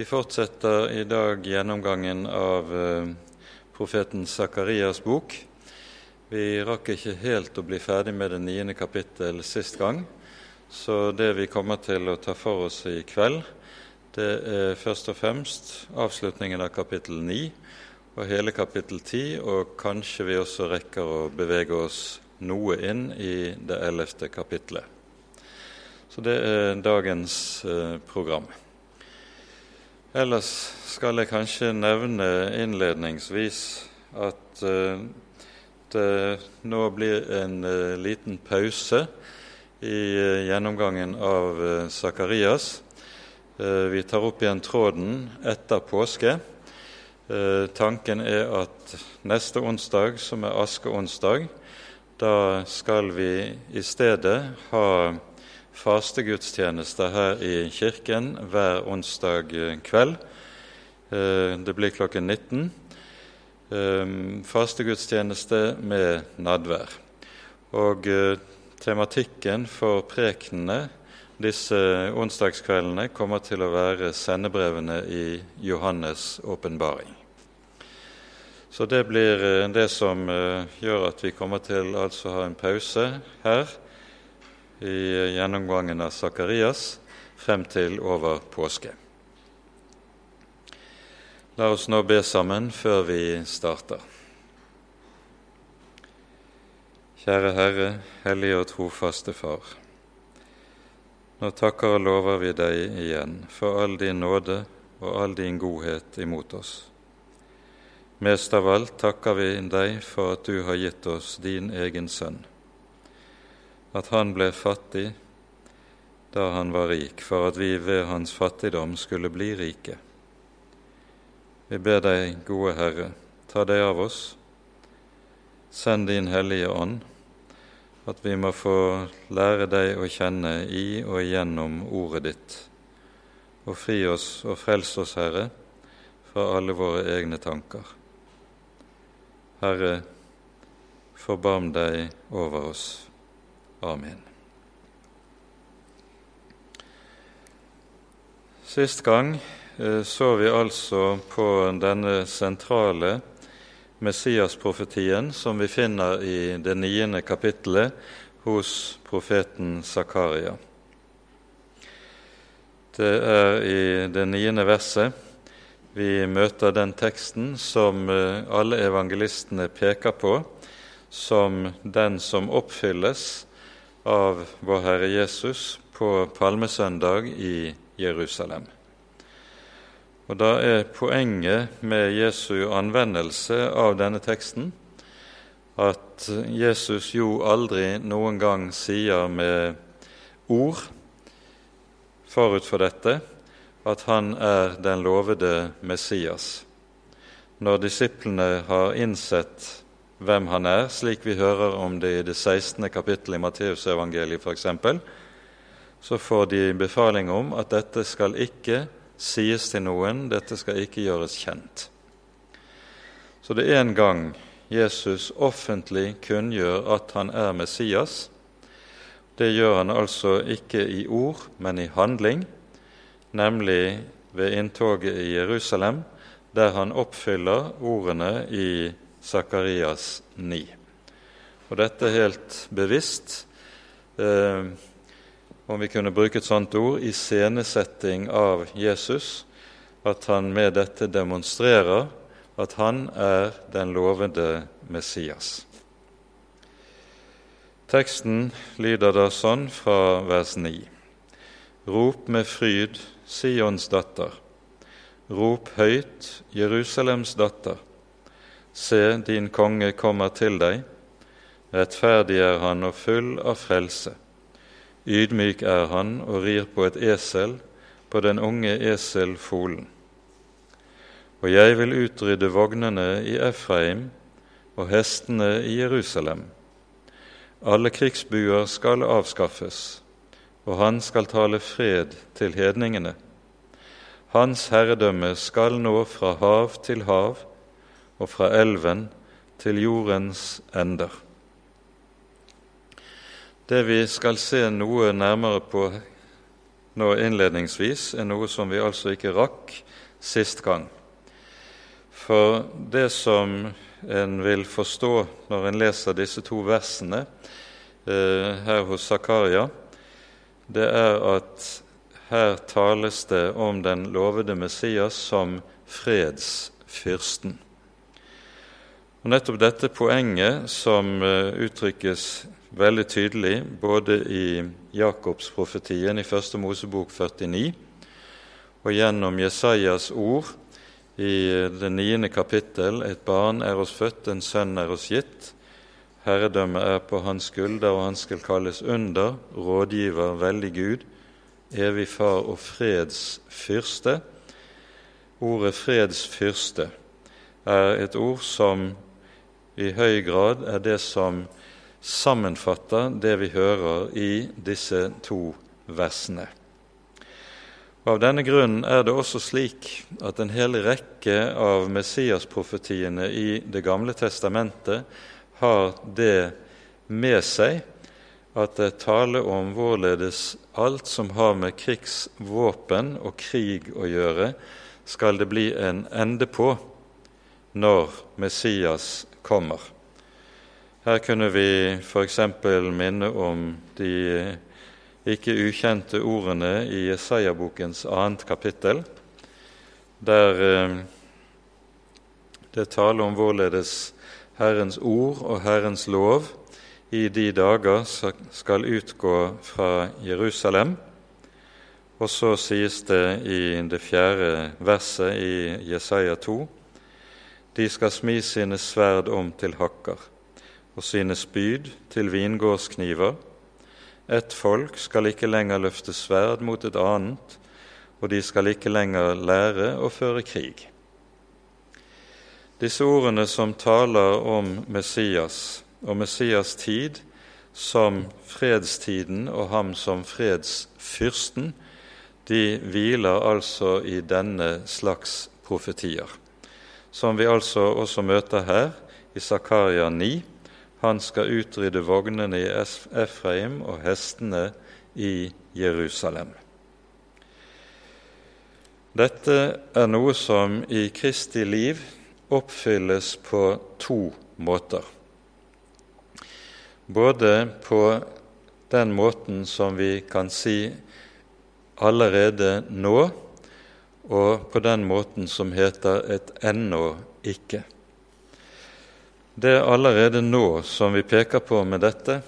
Vi fortsetter i dag gjennomgangen av eh, profeten Sakarias bok. Vi rakk ikke helt å bli ferdig med det niende kapittel sist gang, så det vi kommer til å ta for oss i kveld, det er først og fremst avslutningen av kapittel ni og hele kapittel ti, og kanskje vi også rekker å bevege oss noe inn i det ellevte kapittelet. Så det er dagens eh, program. Ellers skal jeg kanskje nevne innledningsvis at uh, det nå blir en uh, liten pause i uh, gjennomgangen av Sakarias. vi tar opp igjen tråden etter påske. tanken er at neste onsdag, som er askeonsdag, da skal vi i stedet ha fastegudstjenester her i kirken hver onsdag kveld. Eh, det blir klokken 19. Eh, fastegudstjeneste med nadvær. Og eh, tematikken for prekenene disse onsdagskveldene kommer til å være sendebrevene i Johannes' åpenbaring. Så det blir det som gjør at vi kommer til altså å ha en pause her i gjennomgangen av Sakarias frem til over påske. La oss nå be sammen før vi starter. Kjære Herre, hellige og trofaste Far. Nå takker og lover vi deg igjen for all din nåde og all din godhet imot oss. Mest av alt takker vi deg for at du har gitt oss din egen sønn at han ble fattig da han var rik, for at vi ved hans fattigdom skulle bli rike. Vi ber deg, gode Herre, ta deg av oss. Send din Hellige Ånd, at vi må få lære deg å kjenne i og igjennom ordet ditt, og fri oss og frels oss, Herre, fra alle våre egne tanker. Herre, forbarm deg over oss. Amen. Sist gang eh, så vi altså på denne sentrale Messias-profetien som vi finner i det niende kapittelet hos profeten Zakaria. Det er i det niende verset vi møter den teksten som eh, alle evangelistene peker på som den som oppfylles av vår Herre Jesus på palmesøndag i Jerusalem. Og Da er poenget med Jesu anvendelse av denne teksten at Jesus jo aldri noen gang sier med ord forut for dette at han er den lovede Messias. Når disiplene har innsett hvem han er, slik vi hører om det i det 16. kapittelet i Matteusevangeliet f.eks., så får de befaling om at dette skal ikke sies til noen, dette skal ikke gjøres kjent. Så det er en gang Jesus offentlig kunngjør at han er Messias. Det gjør han altså ikke i ord, men i handling, nemlig ved inntoget i Jerusalem, der han oppfyller ordene i Sakarias 9. Og dette er helt bevisst, eh, om vi kunne bruke et sånt ord, iscenesetting av Jesus, at han med dette demonstrerer at han er den lovede Messias. Teksten lyder da sånn fra vers 9.: Rop med fryd, Sions datter. Rop høyt, Jerusalems datter. Se, din konge kommer til deg. Rettferdig er han og full av frelse. Ydmyk er han og rir på et esel, på den unge eselfolen. Og jeg vil utrydde vognene i Efraim og hestene i Jerusalem. Alle krigsbuer skal avskaffes, og han skal tale fred til hedningene. Hans herredømme skal nå fra hav til hav, og fra elven til jordens ender. Det vi skal se noe nærmere på nå innledningsvis, er noe som vi altså ikke rakk sist gang. For det som en vil forstå når en leser disse to versene eh, her hos Zakaria, det er at her tales det om den lovede Messias som fredsfyrsten. Og Nettopp dette poenget som eh, uttrykkes veldig tydelig både i Jakobsprofetien i Første Mosebok 49 og gjennom Jesajas ord i det niende kapittel et barn er oss født, en sønn er oss gitt. Herredømmet er på hans skulder, og han skal kalles under, rådgiver, veldig Gud, evig far og fredsfyrste. Ordet fredsfyrste er et ord som i høy grad er det som sammenfatter det vi hører i disse to versene. Av denne grunnen er det også slik at en hel rekke av Messias-profetiene i Det gamle testamentet har det med seg at det taler om hvorledes alt som har med krigsvåpen og krig å gjøre, skal det bli en ende på når Messias kommer. Her kunne vi f.eks. minne om de ikke ukjente ordene i Jesaja-bokens annet kapittel, der eh, det taler om hvorledes Herrens ord og Herrens lov i de dager skal utgå fra Jerusalem. Og så sies det i det fjerde verset i Jesaja 2.: De skal smi sine sverd om til hakker og sine spyd til vingårdskniver ett folk skal ikke lenger løfte sverd mot et annet, og de skal ikke lenger lære å føre krig. Disse ordene som taler om Messias og Messias tid som fredstiden og ham som fredsfyrsten, de hviler altså i denne slags profetier, som vi altså også møter her i Zakaria 9, han skal utrydde vognene i Efraim og hestene i Jerusalem. Dette er noe som i Kristi liv oppfylles på to måter. Både på den måten som vi kan si allerede nå, og på den måten som heter et ennå ikke. Det er allerede nå som vi peker på med dette,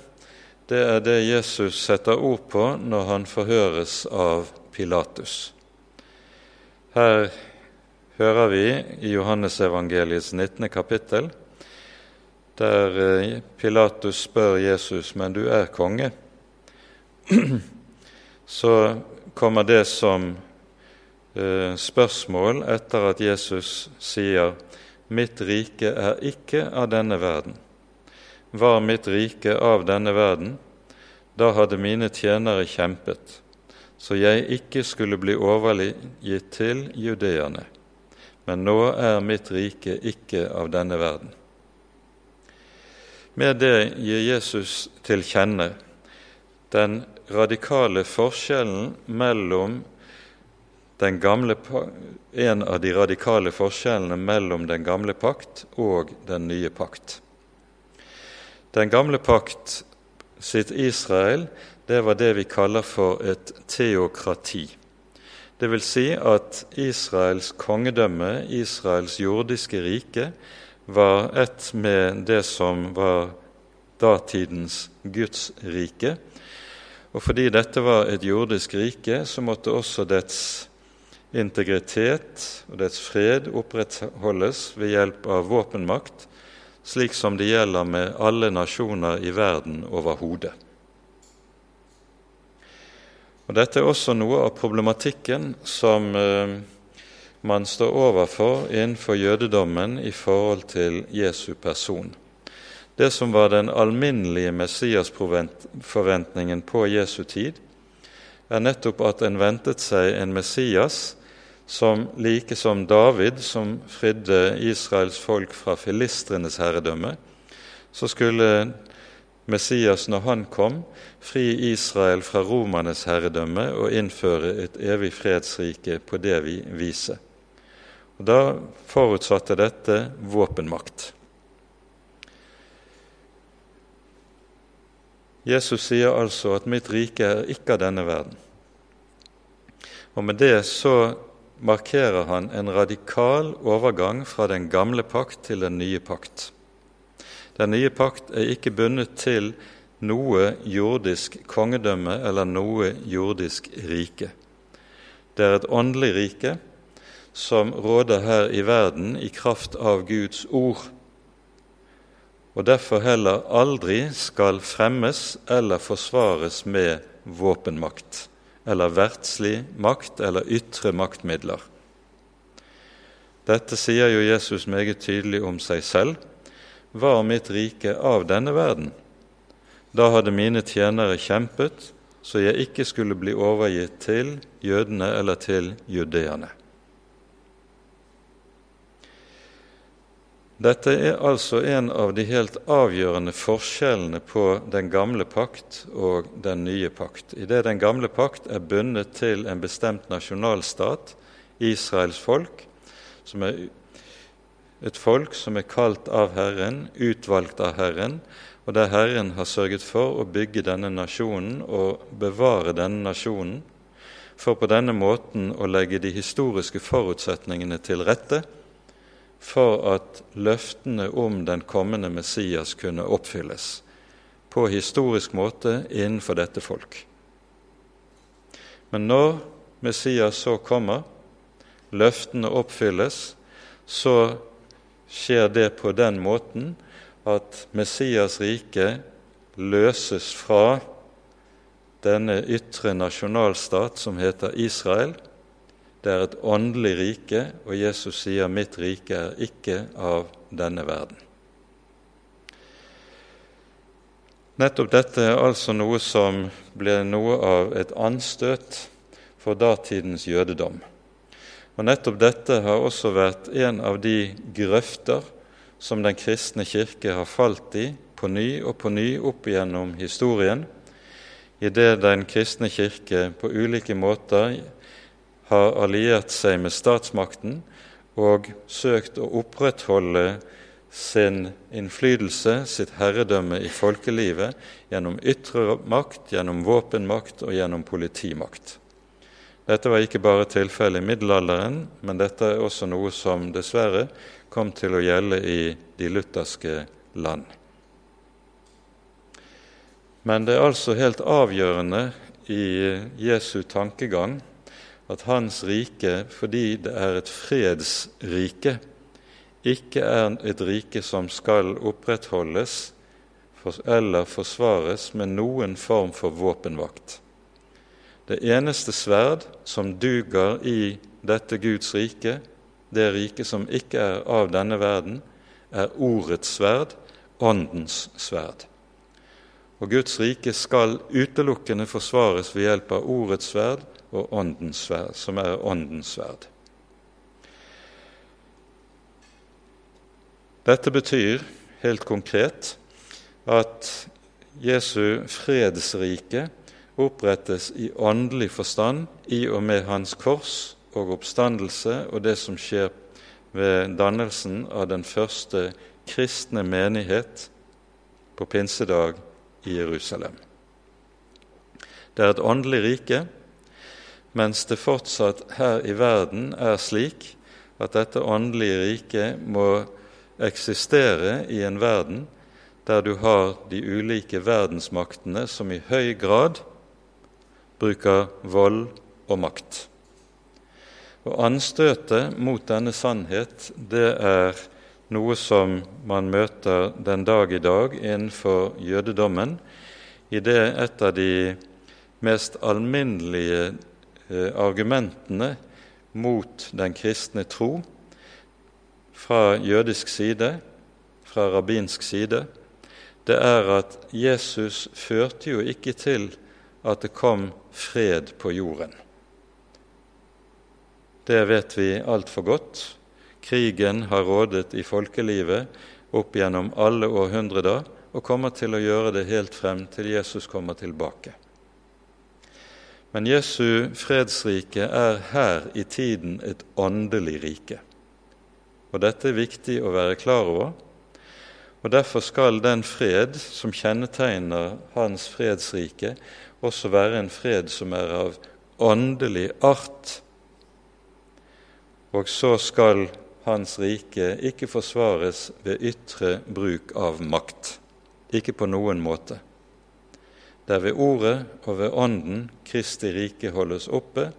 det er det Jesus setter ord på når han forhøres av Pilatus. Her hører vi i Johannesevangeliets 19. kapittel, der eh, Pilatus spør Jesus, men du er konge. Så kommer det som spørsmål etter at Jesus sier Mitt rike er ikke av denne verden. Var mitt rike av denne verden, da hadde mine tjenere kjempet, så jeg ikke skulle bli overgitt til judeerne. Men nå er mitt rike ikke av denne verden. Med det gir Jesus til kjenne den radikale forskjellen mellom gamle, en av de radikale forskjellene mellom den gamle pakt og den nye pakt. Den gamle pakt sitt Israel det var det vi kaller for et teokrati. Det vil si at Israels kongedømme, Israels jordiske rike, var ett med det som var datidens Guds rike. Og fordi dette var et jordisk rike, så måtte også dets integritet og dets fred opprettholdes ved hjelp av våpenmakt, slik som det gjelder med alle nasjoner i verden overhodet. Og Dette er også noe av problematikken som eh, man står overfor innenfor jødedommen i forhold til Jesu person. Det som var den alminnelige Messias-forventningen på Jesu tid, er nettopp at en ventet seg en Messias som like som David, som fridde Israels folk fra filistrenes herredømme, så skulle Messias, når han kom, fri Israel fra romernes herredømme og innføre et evig fredsrike på det vi viser. Og Da forutsatte dette våpenmakt. Jesus sier altså at 'mitt rike er ikke av denne verden'. Og Med det så markerer han en radikal overgang fra den gamle pakt til den nye pakt. Den nye pakt er ikke bundet til noe jordisk kongedømme eller noe jordisk rike. Det er et åndelig rike som råder her i verden i kraft av Guds ord og derfor heller aldri skal fremmes eller forsvares med våpenmakt eller verdslig makt eller ytre maktmidler. Dette sier jo Jesus meget tydelig om seg selv. Var mitt rike av denne verden? Da hadde mine tjenere kjempet, så jeg ikke skulle bli overgitt til jødene eller til judeerne. Dette er altså en av de helt avgjørende forskjellene på den gamle pakt og den nye pakt. Idet den gamle pakt er bundet til en bestemt nasjonalstat, Israels folk, som er et folk som er kalt av Herren, utvalgt av Herren, og der Herren har sørget for å bygge denne nasjonen og bevare denne nasjonen, for på denne måten å legge de historiske forutsetningene til rette for at løftene om den kommende Messias kunne oppfylles på historisk måte innenfor dette folk. Men når Messias så kommer, løftene oppfylles, så skjer det på den måten at Messias rike løses fra denne ytre nasjonalstat som heter Israel, det er et åndelig rike, og Jesus sier 'mitt rike er ikke av denne verden'. Nettopp dette er altså noe som ble noe av et anstøt for datidens jødedom. Og Nettopp dette har også vært en av de grøfter som Den kristne kirke har falt i på ny og på ny opp igjennom historien, idet Den kristne kirke på ulike måter har alliert seg med statsmakten og søkt å opprettholde sin innflytelse, sitt herredømme i folkelivet, gjennom ytre makt, gjennom våpenmakt og gjennom politimakt. Dette var ikke bare tilfellet i middelalderen, men dette er også noe som dessverre kom til å gjelde i de lutherske land. Men det er altså helt avgjørende i Jesu tankegang at hans rike, fordi det er et fredsrike, ikke er et rike som skal opprettholdes eller forsvares med noen form for våpenvakt. Det eneste sverd som duger i dette Guds rike, det riket som ikke er av denne verden, er ordets sverd, åndens sverd. Og Guds rike skal utelukkende forsvares ved hjelp av ordets sverd og åndens sverd, som er åndens sverd. Dette betyr helt konkret at Jesu fredsrike opprettes i åndelig forstand i og med hans kors og oppstandelse og det som skjer ved dannelsen av den første kristne menighet på pinsedag i Jerusalem. Det er et åndelig rike mens det fortsatt her i verden er slik at dette åndelige riket må eksistere i en verden der du har de ulike verdensmaktene som i høy grad bruker vold og makt. Og Anstøtet mot denne sannhet det er noe som man møter den dag i dag innenfor jødedommen, i det et av de mest alminnelige argumentene mot den kristne tro fra jødisk side, fra rabbinsk side, det er at Jesus førte jo ikke til at det kom fred på jorden. Det vet vi altfor godt. Krigen har rådet i folkelivet opp gjennom alle århundrer, og kommer til å gjøre det helt frem til Jesus kommer tilbake. Men Jesu fredsrike er her i tiden et åndelig rike. Og dette er viktig å være klar over. Og Derfor skal den fred som kjennetegner Hans fredsrike, også være en fred som er av åndelig art. Og så skal Hans rike ikke forsvares ved ytre bruk av makt. Ikke på noen måte. Det er ved Ordet og ved Ånden Kristi rike holdes oppe.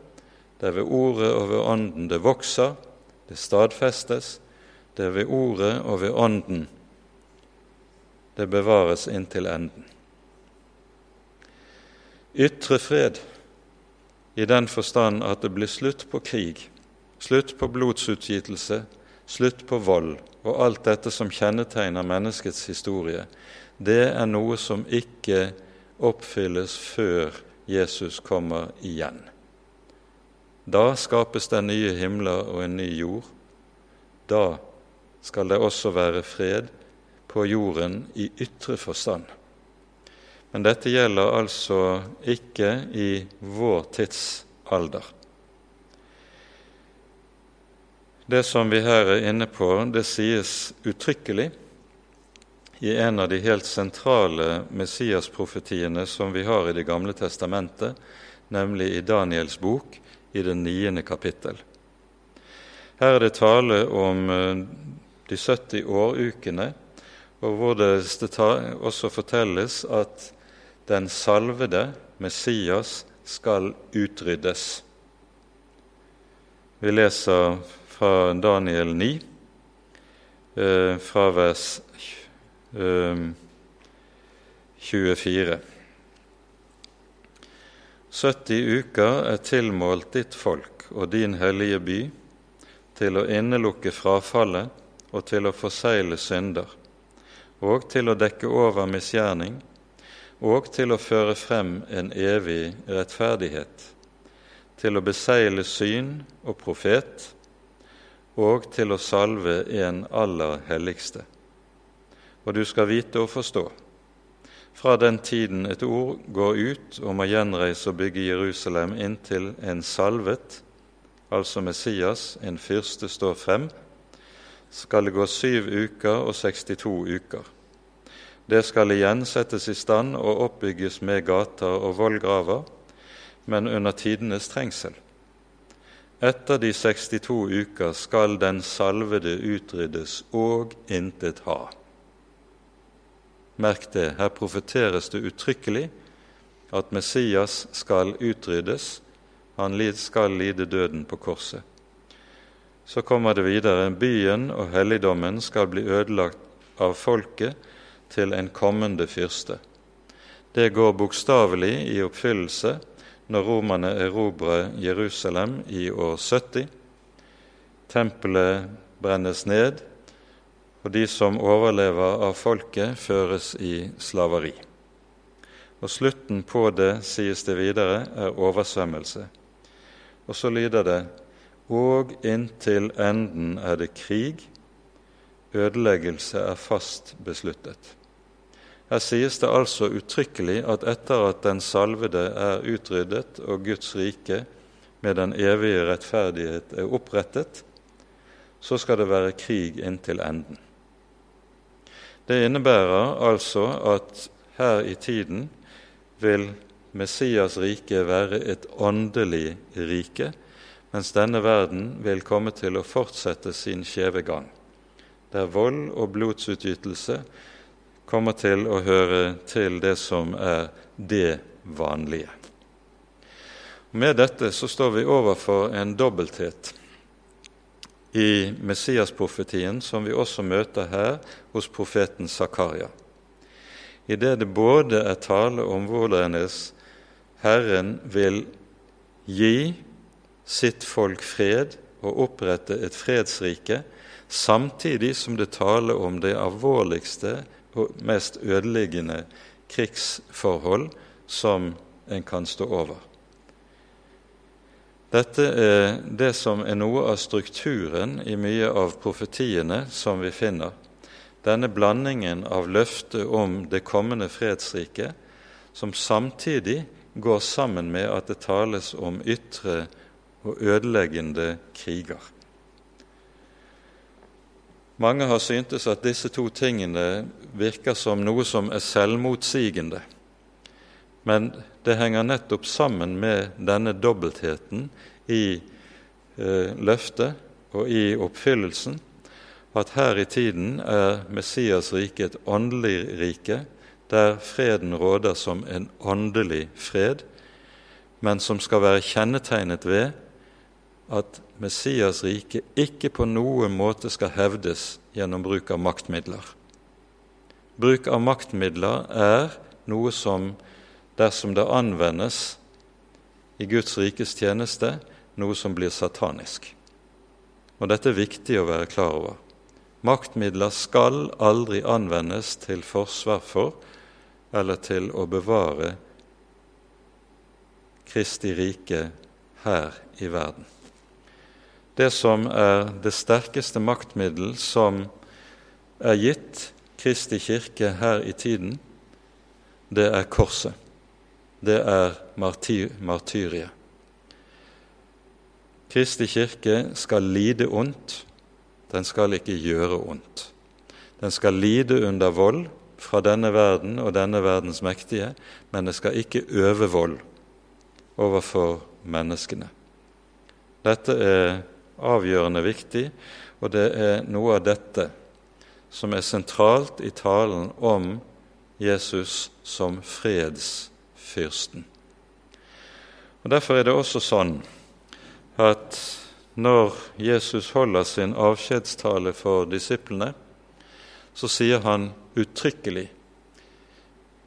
Det er ved Ordet og ved Ånden det vokser, det stadfestes. Det er ved Ordet og ved Ånden det bevares inntil enden. Ytre fred i den forstand at det blir slutt på krig, slutt på blodsutgytelse, slutt på vold og alt dette som kjennetegner menneskets historie, det er noe som ikke oppfylles før Jesus kommer igjen. Da skapes det nye himler og en ny jord. Da skal det også være fred på jorden i ytre forstand. Men dette gjelder altså ikke i vår tidsalder. Det som vi her er inne på, det sies uttrykkelig i en av de helt sentrale Messias-profetiene som vi har i Det gamle testamentet, nemlig i Daniels bok i det niende kapittel. Her er det tale om eh, de 70 årukene og hvor det også fortelles at den salvede Messias skal utryddes. Vi leser fra Daniel 9, eh, fra vers 24. Eh, 70 uker er tilmålt ditt folk og din hellige by til å innelukke frafallet og til å forsegle synder og til å dekke over misgjerning, og til å føre frem en evig rettferdighet, til å besegle syn og profet, og til å salve en aller helligste. Og du skal vite og forstå, fra den tiden et ord går ut om å gjenreise og bygge Jerusalem inntil en salvet, altså Messias, en fyrste, står frem, skal det gå syv uker og 62 uker. Det skal igjen settes i stand og oppbygges med gater og vollgraver, men under tidenes trengsel. Etter de 62 uker skal den salvede utryddes og intet ha. Merk det, her profeteres det uttrykkelig at Messias skal utryddes, han skal lide døden på korset. Så kommer det videre byen og helligdommen skal bli ødelagt av folket til en kommende fyrste. Det går bokstavelig i oppfyllelse når romerne erobrer Jerusalem i år 70. Tempelet brennes ned, og de som overlever av folket, føres i slaveri. Og Slutten på det, sies det videre, er oversvømmelse. Og så lyder det:" Og inntil enden er det krig, ødeleggelse er fast besluttet. Her sies det altså uttrykkelig at etter at den salvede er utryddet og Guds rike med den evige rettferdighet er opprettet, så skal det være krig inntil enden. Det innebærer altså at her i tiden vil Messias rike være et åndelig rike, mens denne verden vil komme til å fortsette sin skjeve gang, der vold og blodsutgytelse kommer til å høre til det som er det vanlige. Med dette så står vi overfor en dobbelthet i Messias-profetien som vi også møter her hos profeten Zakaria. I det det både er tale om hvorledes Herren vil gi sitt folk fred og opprette et fredsrike, samtidig som det taler om det alvorligste og mest ødeleggende krigsforhold som en kan stå over. Dette er det som er noe av strukturen i mye av profetiene som vi finner, denne blandingen av løftet om det kommende fredsriket, som samtidig går sammen med at det tales om ytre og ødeleggende kriger. Mange har syntes at disse to tingene virker som noe som er selvmotsigende. Men det henger nettopp sammen med denne dobbeltheten i eh, løftet og i oppfyllelsen, at her i tiden er Messias rike et åndelig rike, der freden råder som en åndelig fred, men som skal være kjennetegnet ved at Messias rike ikke på noen måte skal hevdes gjennom bruk av maktmidler. Bruk av maktmidler er noe som, dersom det anvendes i Guds rikes tjeneste, noe som blir satanisk. Og dette er viktig å være klar over. Maktmidler skal aldri anvendes til forsvar for eller til å bevare Kristi rike her i verden. Det som er det sterkeste maktmiddel som er gitt Kristi kirke her i tiden, det er korset. Det er martyriet. Kristi kirke skal lide ondt, den skal ikke gjøre ondt. Den skal lide under vold fra denne verden og denne verdens mektige, men den skal ikke øve vold overfor menneskene. Dette er avgjørende viktig, og det er noe av dette som er sentralt i talen om Jesus som fredsfyrsten. Og Derfor er det også sånn at når Jesus holder sin avskjedstale for disiplene, så sier han uttrykkelig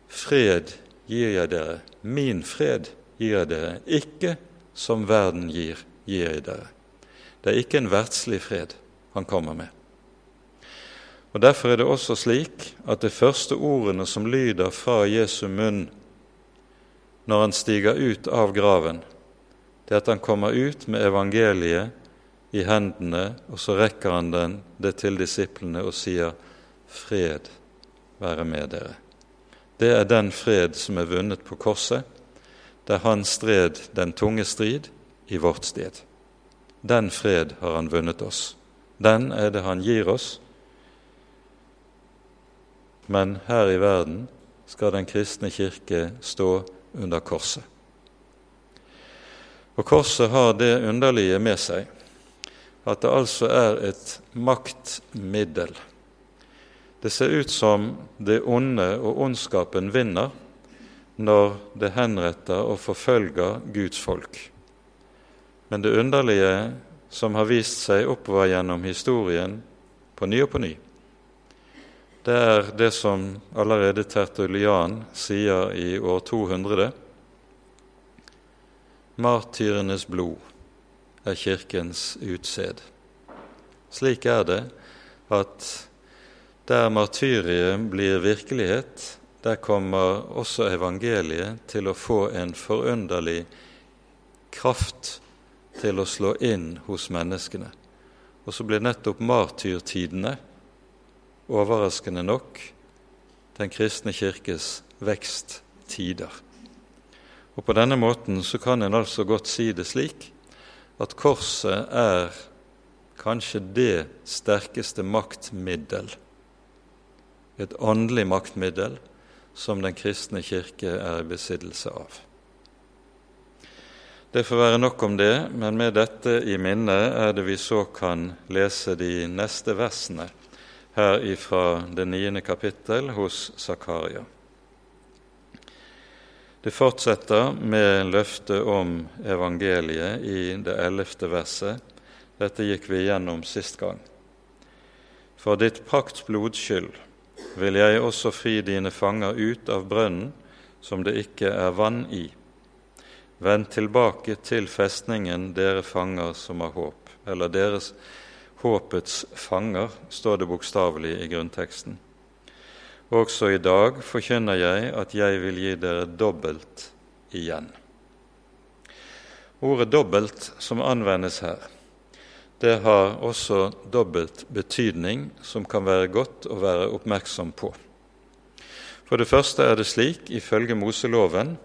Fred gir jeg dere, min fred gir jeg dere, ikke som verden gir, gir jeg dere. Det er ikke en verdslig fred han kommer med. Og Derfor er det også slik at de første ordene som lyder fra Jesu munn når han stiger ut av graven, det er at han kommer ut med evangeliet i hendene, og så rekker han den, det til disiplene og sier 'Fred være med dere'. Det er den fred som er vunnet på korset, der han stred den tunge strid i vårt sted. Den fred har han vunnet oss. Den er det han gir oss. Men her i verden skal den kristne kirke stå under korset. Og korset har det underlige med seg at det altså er et maktmiddel. Det ser ut som det onde og ondskapen vinner når det henretter og forfølger Guds folk. Men det underlige som har vist seg oppover gjennom historien på ny og på ny, det er det som allerede Tertulian sier i år 200 Martyrenes blod er Kirkens utsed. Slik er det at der martyriet blir virkelighet, der kommer også evangeliet til å få en forunderlig kraft til å slå inn hos menneskene. Og så blir nettopp martyrtidene, overraskende nok, Den kristne kirkes veksttider. Og På denne måten så kan en altså godt si det slik at korset er kanskje det sterkeste maktmiddel, et åndelig maktmiddel, som den kristne kirke er i besittelse av. Det får være nok om det, men med dette i minne er det vi så kan lese de neste versene her ifra det niende kapittel hos Zakaria. Det fortsetter med løftet om evangeliet i det ellevte verset. Dette gikk vi igjennom sist gang. For ditt paktsblods skyld vil jeg også fri dine fanger ut av brønnen som det ikke er vann i. Vend tilbake til festningen, dere fanger som har håp. Eller deres håpets fanger, står det bokstavelig i grunnteksten. Også i dag forkynner jeg at jeg vil gi dere dobbelt igjen. Ordet 'dobbelt' som anvendes her, det har også dobbelt betydning som kan være godt å være oppmerksom på. For det første er det slik, ifølge Moseloven,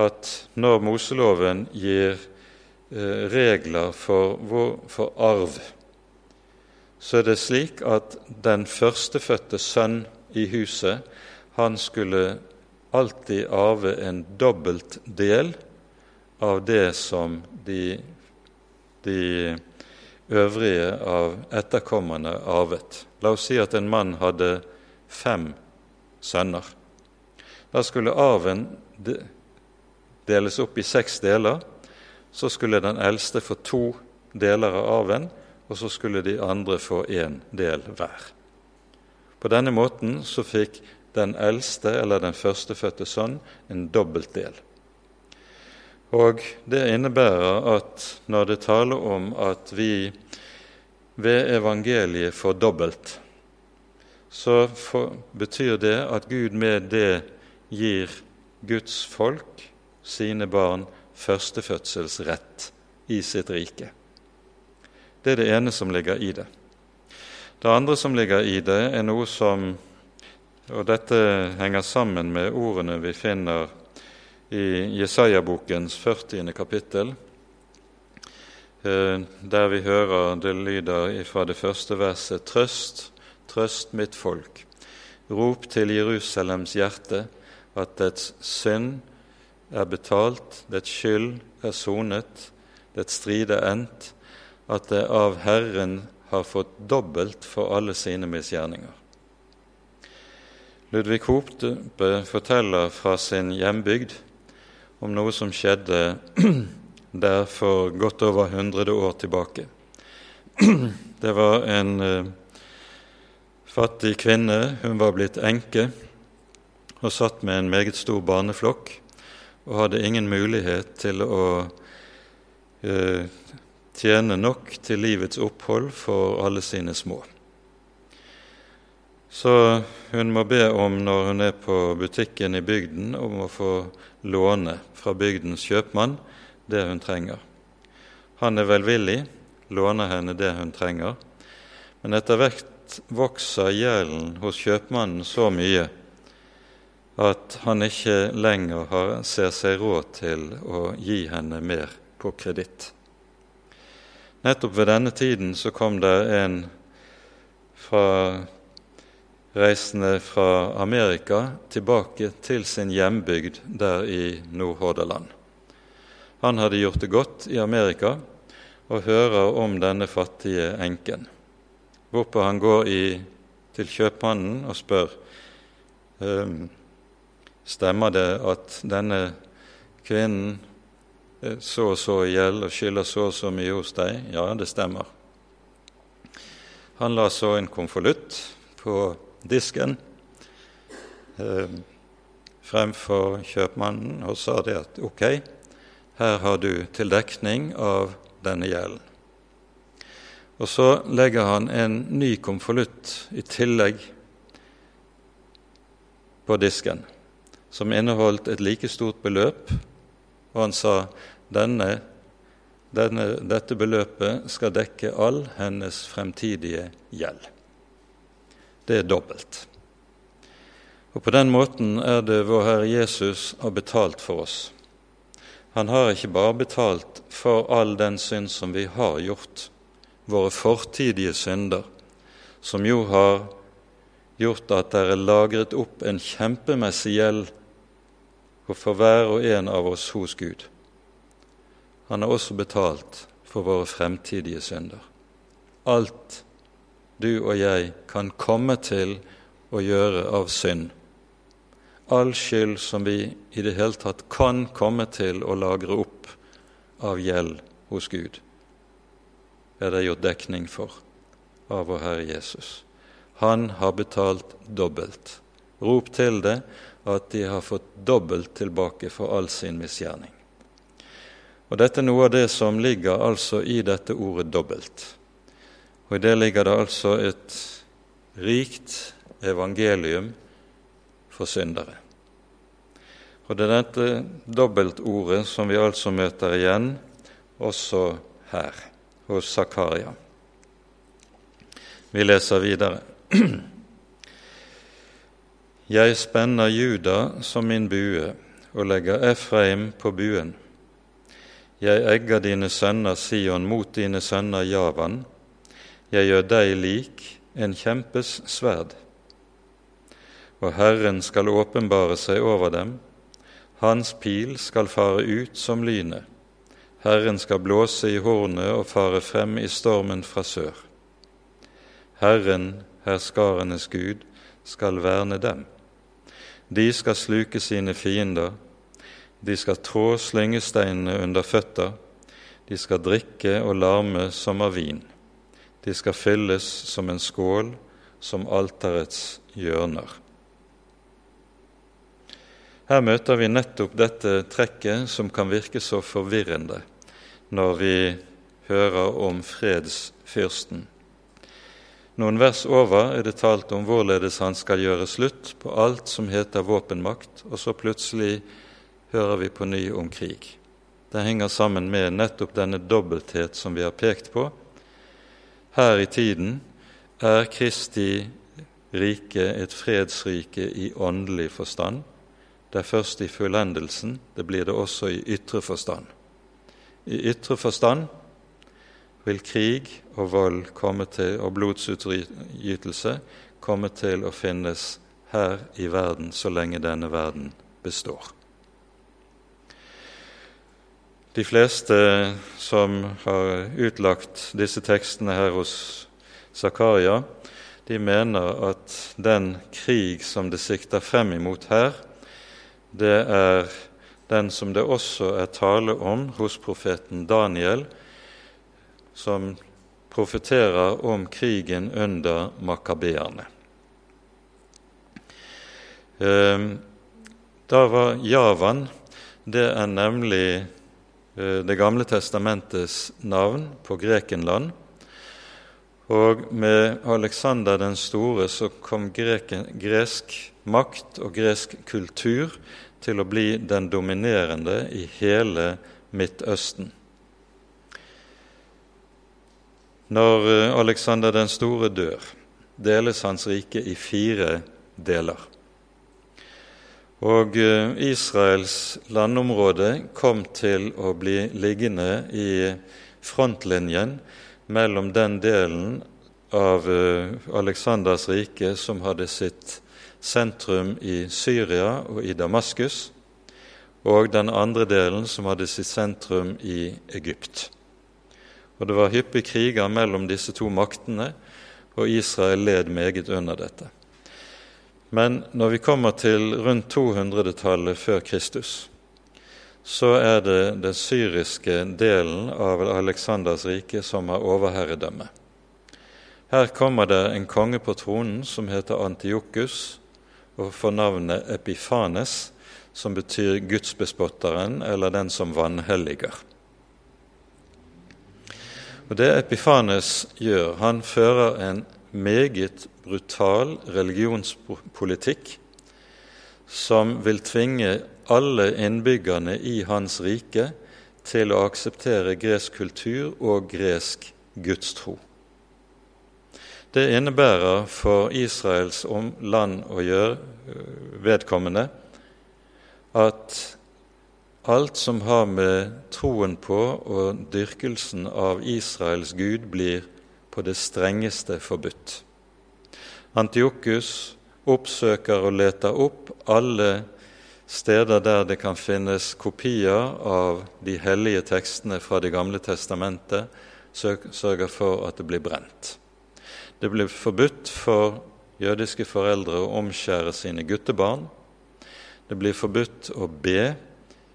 at når Moseloven gir eh, regler for, for, arv, så er det slik at den førstefødte sønn i huset, han skulle alltid arve en dobbelt del av det som de, de øvrige av etterkommerne arvet. La oss si at en mann hadde fem sønner. Da skulle arven deles opp i seks deler. Så skulle den eldste få to deler av arven, og så skulle de andre få én del hver. På denne måten så fikk den eldste, eller den førstefødte sønn, en dobbelt del. Og det innebærer at når det taler om at vi ved evangeliet får dobbelt, så for, betyr det at Gud med det gir Guds folk, sine barn, førstefødselsrett i sitt rike. Det er det ene som ligger i det. Det andre som ligger i det, er noe som Og dette henger sammen med ordene vi finner i Jesaja-bokens 40. kapittel, eh, der vi hører det lyder fra det første verset Trøst, trøst mitt folk. Rop til Jerusalems hjerte at dets synd er betalt, dets skyld er sonet, dets strid er endt, at det av Herren har fått dobbelt for alle sine misgjerninger. Ludvig Hope forteller fra sin hjembygd om noe som skjedde der for godt over 100 år tilbake. Det var en eh, fattig kvinne. Hun var blitt enke og satt med en meget stor barneflokk og hadde ingen mulighet til å eh, tjene nok til livets opphold for alle sine små. Så hun må be om, når hun er på butikken i bygden, om å få låne fra bygdens kjøpmann det hun trenger. Han er velvillig, låner henne det hun trenger, men etter hvert vokser gjelden hos kjøpmannen så mye at han ikke lenger har, ser seg råd til å gi henne mer på kreditt. Nettopp ved denne tiden så kom det en fra reisende fra Amerika tilbake til sin hjembygd der i Nordhordaland. Han hadde gjort det godt i Amerika og hører om denne fattige enken, hvorpå han går i, til kjøpmannen og spør stemmer det at denne kvinnen så og så i gjeld og skylder så og så mye hos deg. Ja, det stemmer. Han la så en konvolutt på disken eh, fremfor kjøpmannen og sa det at ok, her har du til dekning av denne gjelden. Og så legger han en ny konvolutt i tillegg på disken, som inneholdt et like stort beløp, og han sa denne, denne, dette beløpet skal dekke all hennes fremtidige gjeld det er dobbelt. Og På den måten er det vår Herre Jesus har betalt for oss. Han har ikke bare betalt for all den synd som vi har gjort, våre fortidige synder, som jo har gjort at det er lagret opp en kjempemessig gjeld for hver og en av oss hos Gud. Han har også betalt for våre fremtidige synder. Alt du og jeg kan komme til å gjøre av synd. All skyld som vi i det hele tatt kan komme til å lagre opp av gjeld hos Gud, er det gjort dekning for av vår Herre Jesus. Han har betalt dobbelt. Rop til det at de har fått dobbelt tilbake for all sin misgjerning. Og Dette er noe av det som ligger altså i dette ordet dobbelt. Og i det ligger det altså et rikt evangelium for syndere. Og det er dette dobbeltordet som vi altså møter igjen også her. hos Zakaria. Vi leser videre. Jeg spenner Juda som min bue og legger Efraim på buen. Jeg egger dine sønner Sion mot dine sønner Javan. Jeg gjør deg lik en kjempes sverd. Og Herren skal åpenbare seg over dem. Hans pil skal fare ut som lynet. Herren skal blåse i hornet og fare frem i stormen fra sør. Herren, herskarenes Gud, skal verne dem. De skal sluke sine fiender. De skal trå slyngesteinene under føtter. De skal drikke og larme som av vin. De skal fylles som en skål, som alterets hjørner. Her møter vi nettopp dette trekket som kan virke så forvirrende når vi hører om fredsfyrsten. Noen vers over er det talt om hvorledes han skal gjøre slutt på alt som heter våpenmakt, og så plutselig hører vi på ny om krig. Det henger sammen med nettopp denne dobbelthet som vi har pekt på. Her i tiden er Kristi rike et fredsrike i åndelig forstand. Det er først i fullendelsen, det blir det også i ytre forstand. I ytre forstand vil krig og vold til, og blodsutgytelse komme til å finnes her i verden så lenge denne verden består. De fleste som har utlagt disse tekstene her hos Zakaria, de mener at den krig som det sikter frem imot her, det er den som det også er tale om hos profeten Daniel som profeterer om krigen under makabeerne. Ehm, da var Javan det er nemlig Det gamle testamentets navn på Grekenland. Og med Aleksander den store så kom greken, gresk makt og gresk kultur til å bli den dominerende i hele Midtøsten. Når Aleksander Alexander den store dør, deles hans rike i fire deler. Og eh, Israels landområde kom til å bli liggende i frontlinjen mellom den delen av Aleksanders rike som hadde sitt sentrum i Syria og i Damaskus, og den andre delen som hadde sitt sentrum i Egypt. Og det var hyppig kriger mellom disse to maktene, og Israel led meget under dette. Men når vi kommer til rundt 200-tallet før Kristus, så er det den syriske delen av Aleksanders rike som har overherredømme. Her kommer det en konge på tronen som heter Antiokus, og får navnet Epifanes, som betyr gudsbespotteren eller den som vanhelliger. Og Det Epifanes gjør, han fører en meget brutal religionspolitikk som vil tvinge alle innbyggerne i hans rike til å akseptere gresk kultur og gresk gudstro. Det innebærer for Israels land å gjøre vedkommende at Alt som har med troen på og dyrkelsen av Israels Gud, blir på det strengeste forbudt. Antiokus oppsøker og leter opp alle steder der det kan finnes kopier av de hellige tekstene fra Det gamle testamentet, sørger for at det blir brent. Det blir forbudt for jødiske foreldre å omskjære sine guttebarn. Det blir forbudt å be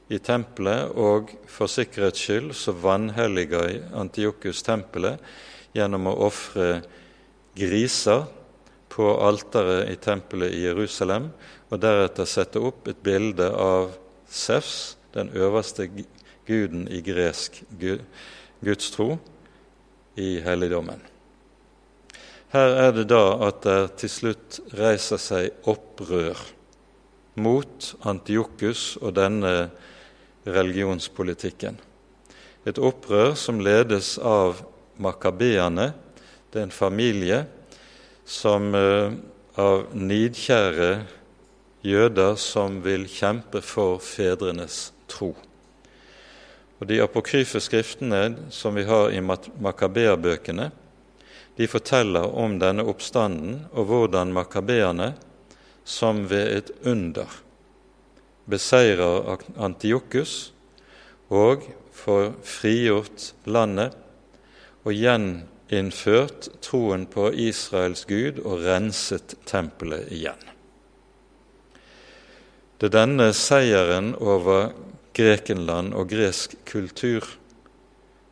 i tempelet, og for sikkerhets skyld så vanhelliger Antiokus tempelet gjennom å ofre griser på alteret i tempelet i Jerusalem, og deretter sette opp et bilde av Sefs, den øverste guden i gresk gudstro, i helligdommen. Her er det da at det til slutt reiser seg opprør mot Antiokus og denne religionspolitikken. Et opprør som ledes av makabeerne. Det er en familie som eh, av nidkjære jøder som vil kjempe for fedrenes tro. Og De apokryfe skriftene som vi har i makabeerbøkene, de forteller om denne oppstanden og hvordan makabeerne, som ved et under, beseirer Antiokus og får frigjort landet og gjeninnført troen på Israels Gud og renset tempelet igjen. Det er denne seieren over Grekenland og gresk kultur,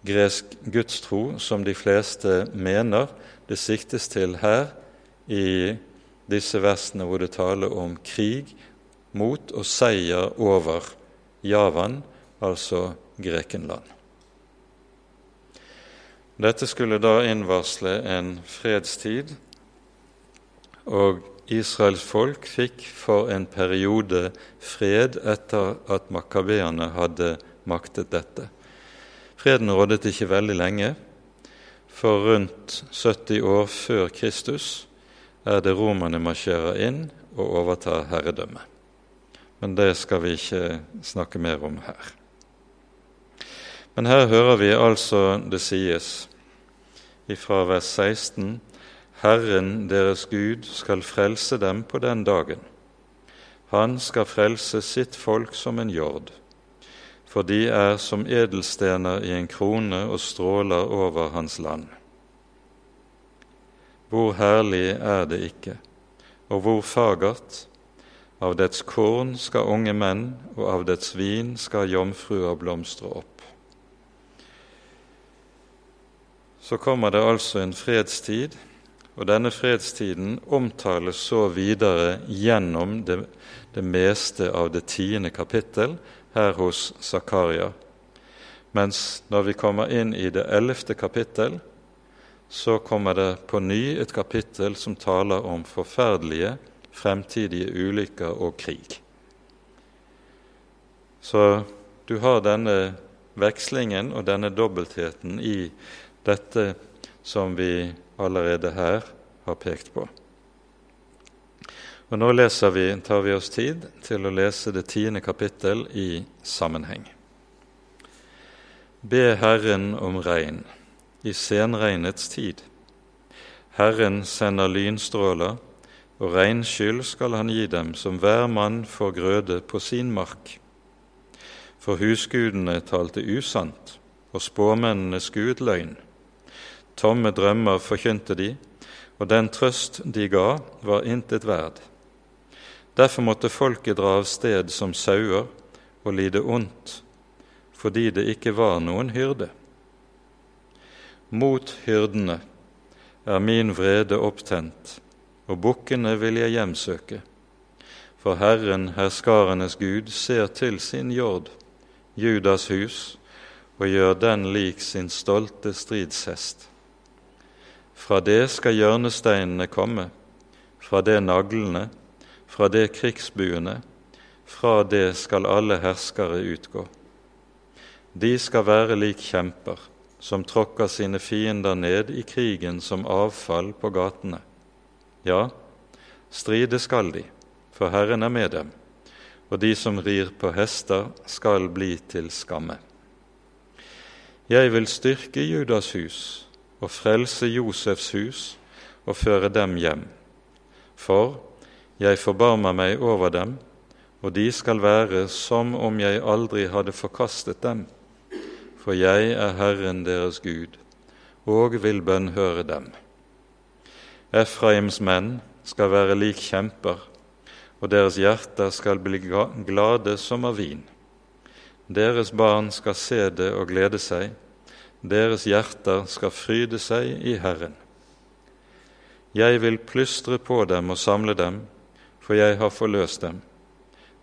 gresk gudstro, som de fleste mener det siktes til her i disse versene hvor det taler om krig mot og seier over Javan, altså Grekenland. Dette skulle da innvarsle en fredstid, og Israels folk fikk for en periode fred etter at makabeerne hadde maktet dette. Freden rådet ikke veldig lenge, for rundt 70 år før Kristus er det romerne marsjerer inn og overtar herredømmet. Men det skal vi ikke snakke mer om her. Men her hører vi altså det sies ifra vers 16.: Herren deres Gud skal frelse dem på den dagen. Han skal frelse sitt folk som en jord, for de er som edelstener i en krone og stråler over hans land. Hvor herlig er det ikke, og hvor fagert! Av dets korn skal unge menn, og av dets vin skal jomfruer blomstre opp. Så kommer det altså en fredstid, og denne fredstiden omtales så videre gjennom det, det meste av det tiende kapittel her hos Zakaria. Mens når vi kommer inn i det ellevte kapittel, så kommer det på ny et kapittel som taler om forferdelige fremtidige ulykker og krig. Så du har denne vekslingen og denne dobbeltheten i dette som vi allerede her har pekt på. Og Nå vi, tar vi oss tid til å lese det tiende kapittel i sammenheng. Be Herren om regn i senregnets tid. Herren sender lynstråler, og regnskyll skal han gi dem, som hver mann får grøde på sin mark. For husgudene talte usant, og spåmennene skuet løgn. Tomme drømmer forkynte de, og den trøst de ga, var intet verd. Derfor måtte folket dra av sted som sauer og lide ondt, fordi det ikke var noen hyrde. Mot hyrdene er min vrede opptent, og bukkene vil jeg hjemsøke. For Herren, herskarenes Gud, ser til sin jord, Judas hus, og gjør den lik sin stolte stridshest. Fra det skal hjørnesteinene komme, fra det naglene, fra det krigsbuene, fra det skal alle herskere utgå. De skal være lik kjemper, som tråkker sine fiender ned i krigen som avfall på gatene. Ja, stride skal de, for Herren er med dem, og de som rir på hester, skal bli til skamme. Jeg vil styrke Judas hus og frelse Josefs hus og føre dem hjem. For jeg forbarmer meg over dem, og de skal være som om jeg aldri hadde forkastet dem. For jeg er Herren deres Gud, og vil bønnhøre dem. Efraims menn skal være lik kjemper, og deres hjerter skal bli glade som av vin. Deres barn skal se det og glede seg, deres hjerter skal fryde seg i Herren. Jeg vil plystre på dem og samle dem, for jeg har forløst dem.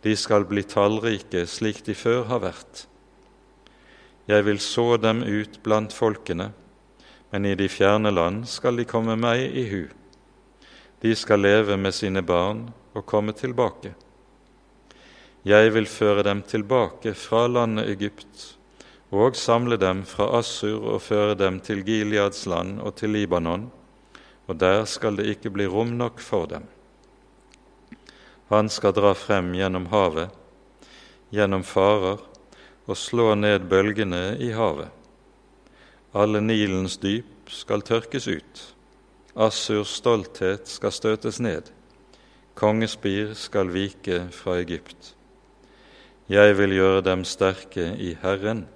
De skal bli tallrike slik de før har vært. Jeg vil så dem ut blant folkene, men i de fjerne land skal de komme meg i hu. De skal leve med sine barn og komme tilbake. Jeg vil føre dem tilbake fra landet Egypt og samle dem fra Assur og føre dem til Gileads land og til Libanon, og der skal det ikke bli rom nok for dem. Han skal dra frem gjennom havet, gjennom farer, og slå ned bølgene i havet. Alle Nilens dyp skal tørkes ut. Assurs stolthet skal støtes ned. Kongespir skal vike fra Egypt. Jeg vil gjøre dem sterke i Herren,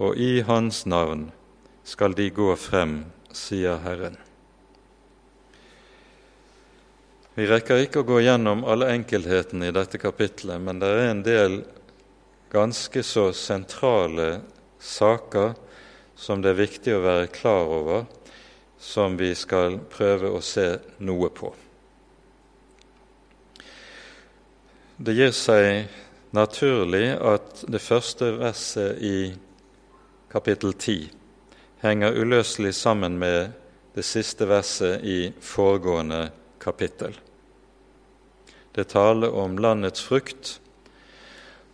og i Hans navn skal de gå frem, sier Herren. Vi rekker ikke å gå gjennom alle enkelthetene i dette kapitlet, men det er en del ganske så sentrale saker som det er viktig å være klar over, som vi skal prøve å se noe på. Det gir seg naturlig at det første verset i kapittel 10 henger uløselig sammen med det siste verset i foregående kapittel. Det taler om landets frukt,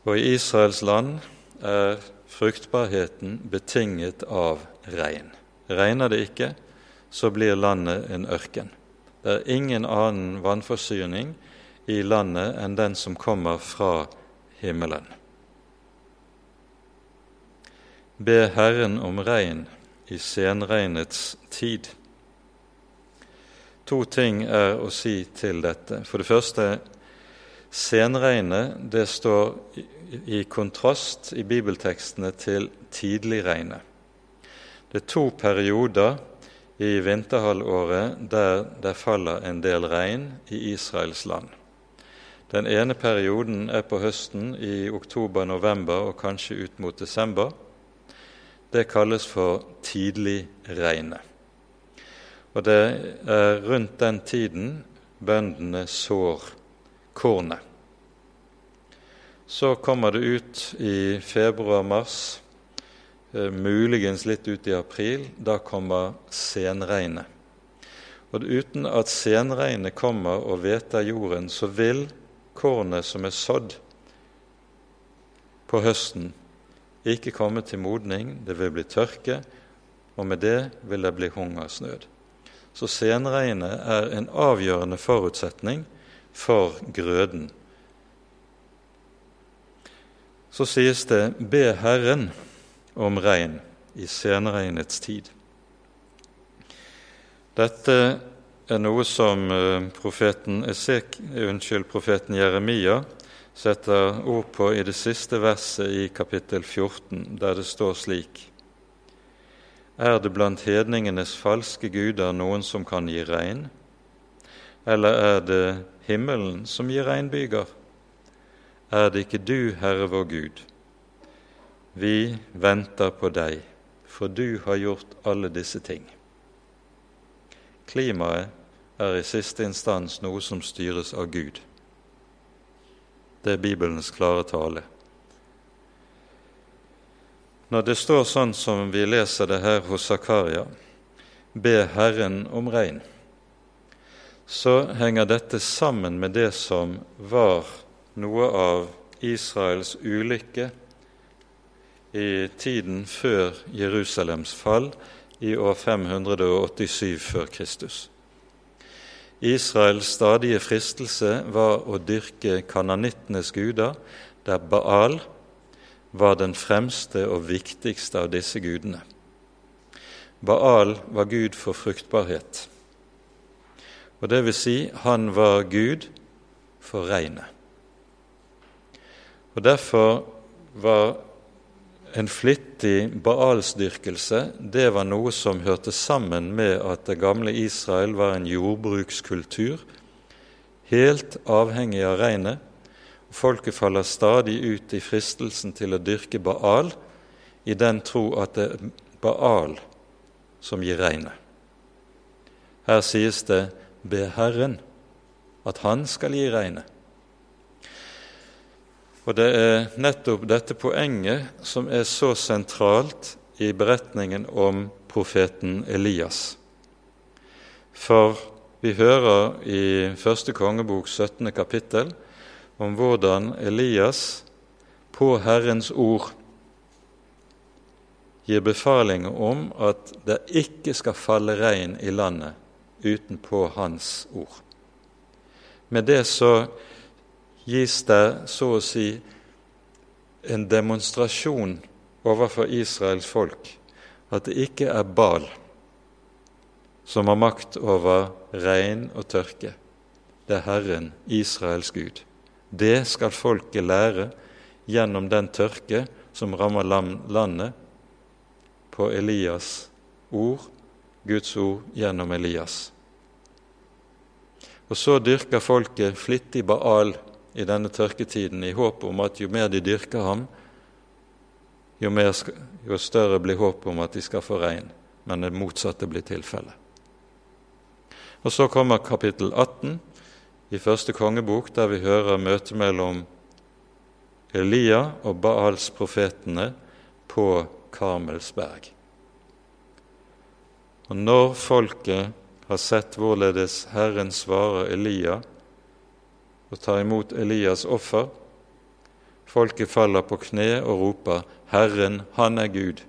og i Israels land er fruktbarheten betinget av regn. Regner det ikke, så blir landet en ørken. Det er ingen annen vannforsyning i landet enn den som kommer fra himmelen. Be Herren om regn i senregnets tid. To ting er å si til dette. For det første, senregnet det står i kontrast i bibeltekstene til tidligregnet. Det er to perioder i vinterhalvåret der det faller en del regn i Israels land. Den ene perioden er på høsten i oktober-november og kanskje ut mot desember det kalles for tidligregnet. Og det er rundt den tiden bøndene sår kornet. Så kommer det ut i februar-mars, eh, muligens litt ut i april. Da kommer senregnet. Og uten at senregnet kommer og hveter jorden, så vil kornet som er sådd på høsten, ikke komme til modning, det vil bli tørke, og med det vil det bli hungersnød. Så senregnet er en avgjørende forutsetning for grøden. Så sies det 'be Herren om regn i senregnets tid'. Dette er noe som eh, profeten, Esek, unnskyld, profeten Jeremia setter ord på i det siste verset i kapittel 14, der det står slik Er det blant hedningenes falske guder noen som kan gi regn? Eller er det himmelen som gir regnbyger? Er det ikke du, Herre vår Gud? Vi venter på deg, for du har gjort alle disse ting. Klimaet er i siste instans noe som styres av Gud. Det er Bibelens klare tale. Når det står sånn som vi leser det her hos Zakaria, be Herren om regn, så henger dette sammen med det som var noe av Israels ulykke i tiden før Jerusalems fall i år 587 før Kristus. Israels stadige fristelse var å dyrke kananittenes guder, der Baal var den fremste og viktigste av disse gudene. Baal var gud for fruktbarhet, og det vil si han var gud for regnet. Og Derfor var en flittig baalsdyrkelse det var noe som hørte sammen med at det gamle Israel var en jordbrukskultur, helt avhengig av regnet. Folket faller stadig ut i fristelsen til å dyrke Baal i den tro at det er Baal som gir regnet. Her sies det 'be Herren', at Han skal gi regnet. Og det er nettopp dette poenget som er så sentralt i beretningen om profeten Elias. For vi hører i første kongebok 17. kapittel om hvordan Elias på Herrens ord gir befaling om at det ikke skal falle regn i landet utenpå Hans ord. Med det så gis det så å si en demonstrasjon overfor Israels folk at det ikke er Bal som har makt over regn og tørke. Det er Herren, Israels Gud. Det skal folket lære gjennom den tørke som rammer landet på Elias' ord, Guds ord gjennom Elias. Og så dyrker folket flittig Baal i denne tørketiden i håp om at jo mer de dyrker ham, jo, mer, jo større blir håpet om at de skal få regn. Men det motsatte blir tilfellet. Og så kommer kapittel 18 i første kongebok, der vi hører møtet mellom Elia og Baals profetene på Karmelsberg. Og når folket har sett hvorledes Herren svarer Elia og tar imot Elias offer, folket faller på kne og roper 'Herren, han er Gud'.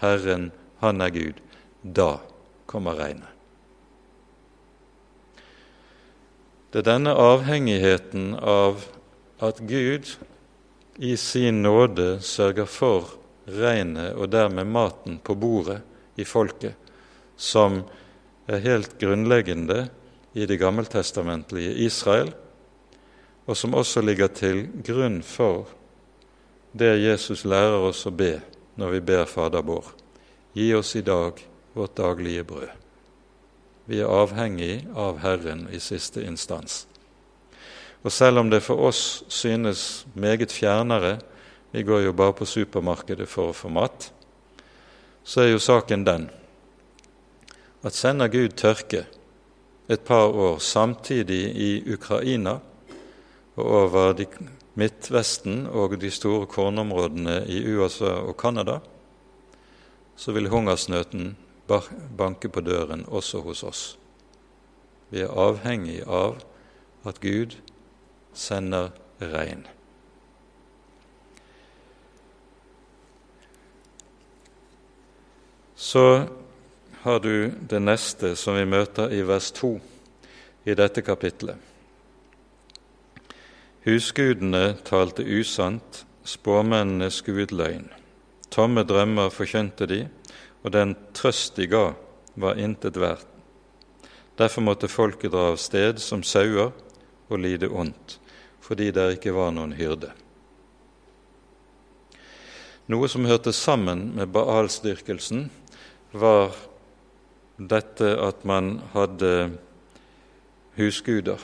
Herren, han er Gud. Da kommer regnet. Det er denne avhengigheten av at Gud i sin nåde sørger for regnet og dermed maten på bordet i folket, som er helt grunnleggende i det gammeltestamentlige Israel, og som også ligger til grunn for det Jesus lærer oss å be når vi ber Fader vår. Gi oss i dag vårt daglige brød. Vi er avhengig av Herren i siste instans. Og selv om det for oss synes meget fjernere vi går jo bare på supermarkedet for å få mat, så er jo saken den at sender Gud tørke et par år samtidig i Ukraina og over de, Midtvesten og de store kornområdene i USA og Canada, så vil hungersnøten banke på døren også hos oss. Vi er avhengig av at Gud sender regn. Så har du det neste som vi møter i vers 2 i dette kapitlet. Husgudene talte usant, spåmennene skuet løgn. Tomme drømmer forkjønte de, og den trøst de ga, var intet verdt. Derfor måtte folket dra av sted som sauer og lide ondt fordi det ikke var noen hyrde. Noe som hørte sammen med Baalsdyrkelsen, var dette at man hadde husguder.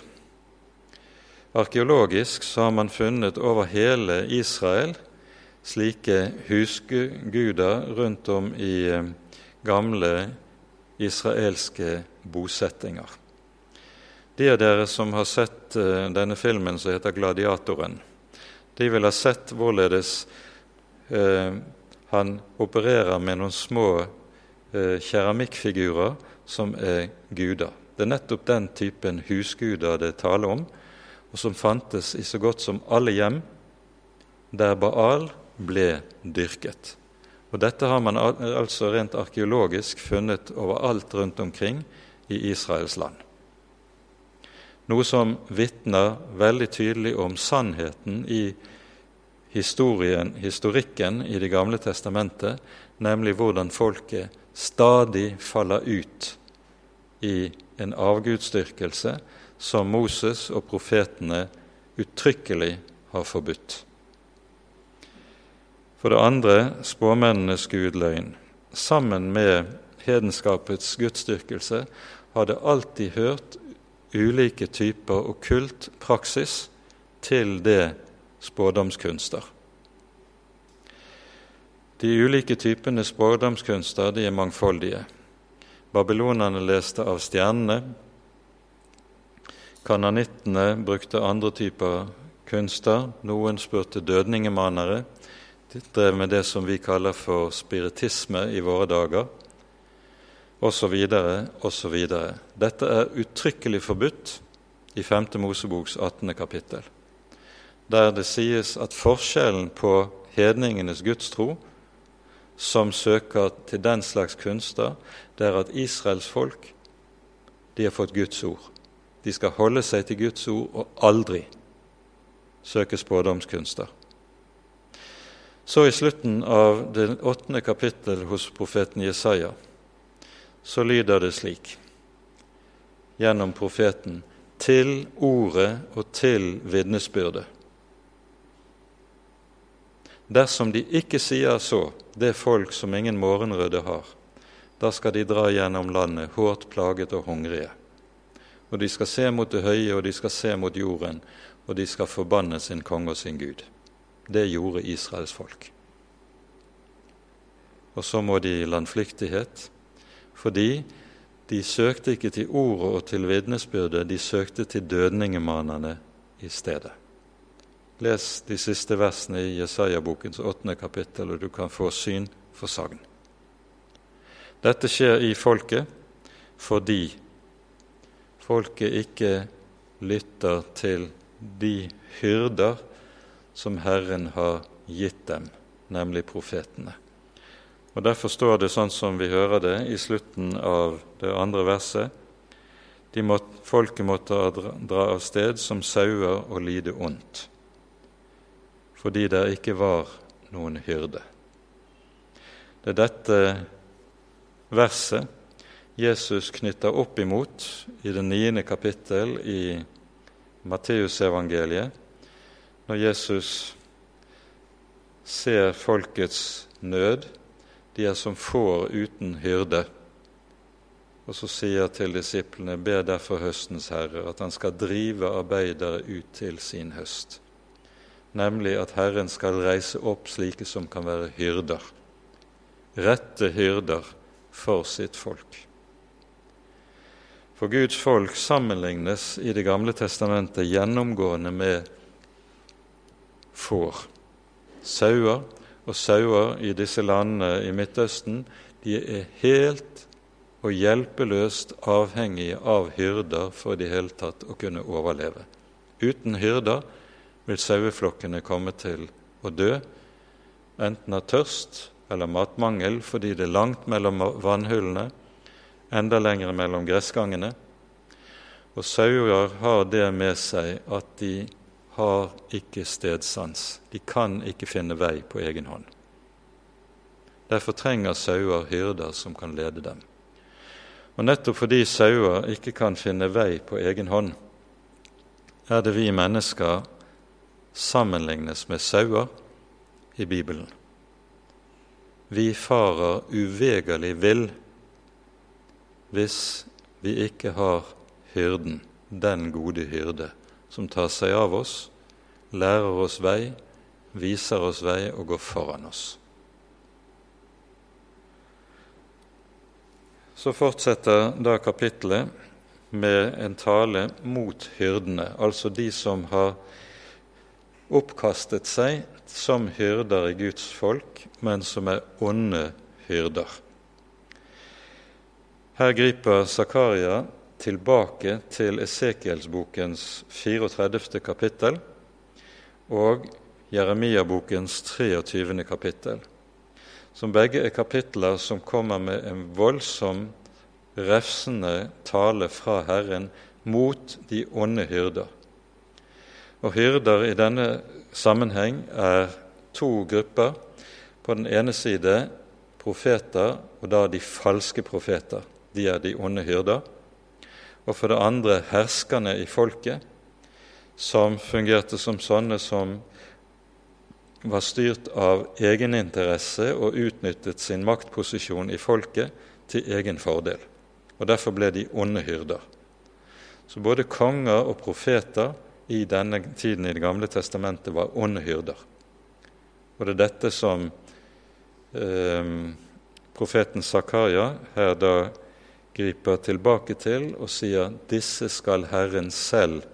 Arkeologisk så har man funnet over hele Israel slike husguder rundt om i eh, gamle israelske bosettinger. De av dere som har sett uh, denne filmen som heter 'Gladiatoren', de vil ha sett hvorledes uh, han opererer med noen små keramikkfigurer som er guder. Det er nettopp den typen husguder det er tale om, og som fantes i så godt som alle hjem der Baal ble dyrket. Og Dette har man altså rent arkeologisk funnet overalt rundt omkring i Israels land noe som vitner veldig tydelig om sannheten i historikken i Det gamle testamentet, nemlig hvordan folket stadig faller ut i en avgudsdyrkelse som Moses og profetene uttrykkelig har forbudt. For det andre spåmennenes gudløgn. Sammen med hedenskapets gudsdyrkelse har det alltid hørt ulike typer okkult praksis til det spådomskunster. De ulike typene spådomskunster de er mangfoldige. Babylonerne leste av stjernene. Kananittene brukte andre typer kunster. Noen spurte dødningemanere. De drev med det som vi kaller for spiritisme i våre dager osv., osv. Dette er uttrykkelig forbudt i 5. Moseboks 18. kapittel, der det sies at forskjellen på hedningenes gudstro, som søker til den slags kunster, det er at Israels folk de har fått Guds ord. De skal holde seg til Guds ord og aldri søke spådomskunster. Så i slutten av det åttende kapittel hos profeten Jesaja så lyder det slik gjennom profeten til ordet og til vitnesbyrdet. Dersom de ikke sier så, det folk som ingen morgenrøde har, da skal de dra gjennom landet hårdt plaget og hungrige. Og de skal se mot det høye, og de skal se mot jorden, og de skal forbanne sin konge og sin Gud. Det gjorde Israels folk. Og så må de i landflyktighet, fordi de søkte ikke til ordet og til vitnesbyrdet, de søkte til dødningemanene i stedet. Les de siste versene i Jesaja-bokens åttende kapittel, og du kan få syn for sagn. Dette skjer i folket fordi folket ikke lytter til de hyrder som Herren har gitt dem, nemlig profetene. Og Derfor står det sånn som vi hører det i slutten av det andre verset. De måtte, folket måtte dra av sted som sauer og lide ondt, fordi det ikke var noen hyrde. Det er dette verset Jesus knytter opp imot i det niende kapittel i Matteusevangeliet, når Jesus ser folkets nød de er som får uten hyrde. Og så sier til disiplene, ber derfor høstens herre at han skal drive arbeidere ut til sin høst, nemlig at Herren skal reise opp slike som kan være hyrder, rette hyrder for sitt folk. For Guds folk sammenlignes i Det gamle testamentet gjennomgående med får, sauer og sauer i disse landene i Midtøsten, de er helt og hjelpeløst avhengige av hyrder for i det hele tatt å kunne overleve. Uten hyrder vil saueflokkene komme til å dø, enten av tørst eller matmangel fordi det er langt mellom vannhullene, enda lenger mellom gressgangene. Og sauer har det med seg at de har ikke stedsans. De kan ikke finne vei på egen hånd. Derfor trenger sauer hyrder som kan lede dem. Og nettopp fordi sauer ikke kan finne vei på egen hånd, er det vi mennesker sammenlignes med sauer i Bibelen. Vi farer uvegerlig vill hvis vi ikke har hyrden, den gode hyrde, som tar seg av oss, lærer oss vei, viser oss vei og går foran oss. Så fortsetter da kapittelet med en tale mot hyrdene, altså de som har oppkastet seg som hyrder i Guds folk, men som er onde hyrder. Her griper Zakaria tilbake til Esekielsbokens 34. kapittel og Jeremia-bokens 23. kapittel, som begge er kapitler som kommer med en voldsom, refsende tale fra Herren mot de onde hyrder. Og hyrder i denne sammenheng er to grupper. På den ene side profeter, og da de falske profeter. De er de onde hyrder og for det andre herskerne i folket, som fungerte som sånne som var styrt av egeninteresse og utnyttet sin maktposisjon i folket til egen fordel. Og Derfor ble de onde hyrder. Så både konger og profeter i denne tiden i Det gamle testamentet var onde hyrder. Og det er dette som eh, profeten Zakaria her da griper tilbake til og sier disse skal Herren selv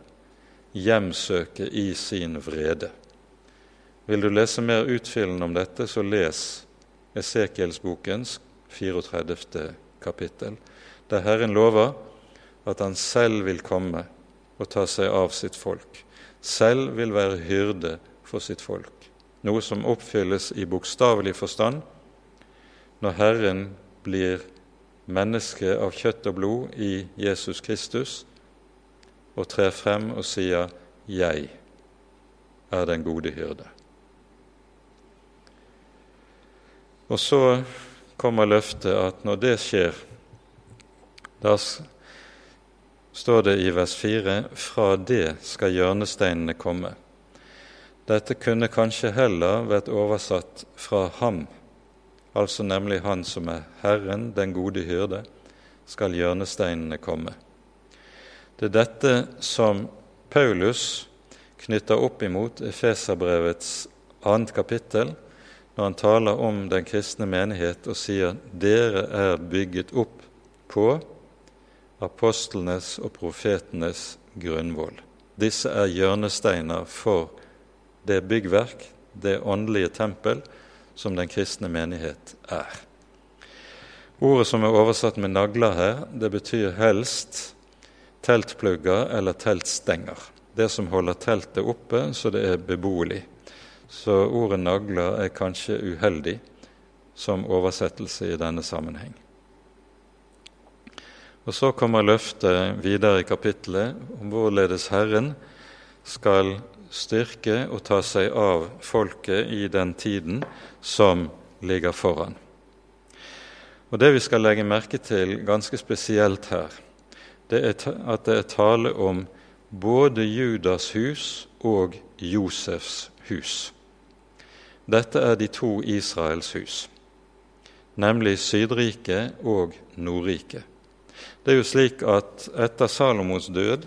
hjemsøke i sin vrede. Vil du lese mer utfyllende om dette, så les Esekielsbokens 34. kapittel, der Herren lover at han selv vil komme og ta seg av sitt folk, selv vil være hyrde for sitt folk, noe som oppfylles i bokstavelig forstand når Herren blir menneske av kjøtt og blod i Jesus Kristus og trer frem og sier 'Jeg er den gode hyrde'. Og så kommer løftet at når det skjer, da står det i vers 4 fra det skal hjørnesteinene komme. Dette kunne kanskje heller vært oversatt fra ham, altså nemlig Han som er Herren, den gode hyrde, skal hjørnesteinene komme. Det er dette som Paulus knytter opp imot Efeserbrevets annet kapittel, når han taler om den kristne menighet og sier dere er bygget opp på apostlenes og profetenes grunnvoll. Disse er hjørnesteiner for det byggverk, det åndelige tempel, som den kristne menighet er. Ordet som er oversatt med nagler her, det betyr helst teltplugger eller teltstenger. Det som holder teltet oppe så det er beboelig. Så ordet 'nagler' er kanskje uheldig som oversettelse i denne sammenheng. Og Så kommer løftet videre i kapittelet om hvorledes Herren skal styrke og ta seg av folket i den tiden som ligger foran. Og Det vi skal legge merke til ganske spesielt her, det er at det er tale om både Judas hus og Josefs hus. Dette er de to Israels hus, nemlig Sydriket og Nordriket. Det er jo slik at etter Salomos død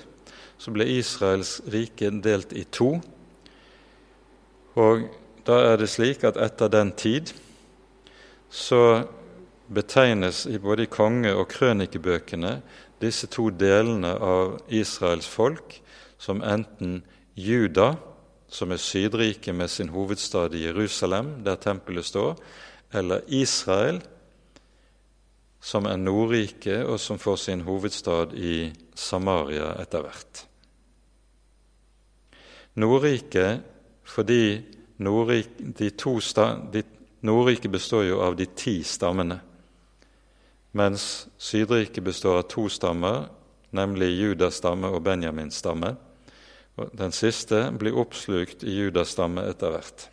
så ble Israels rike delt i to. Og da er det slik at etter den tid så betegnes i både konge- og krønikebøkene disse to delene av Israels folk som enten Juda, som er Sydriket med sin hovedstad i Jerusalem, der tempelet står, eller Israel, som er Nordriket, og som får sin hovedstad i Samaria etter hvert. Nordriket fordi Nordrik, de to, de, Nordriket består jo av de ti stammene mens Sydriket består av to stammer, nemlig Judas stamme og Benjamins stamme. Og Den siste blir oppslukt i Judas stamme etter hvert.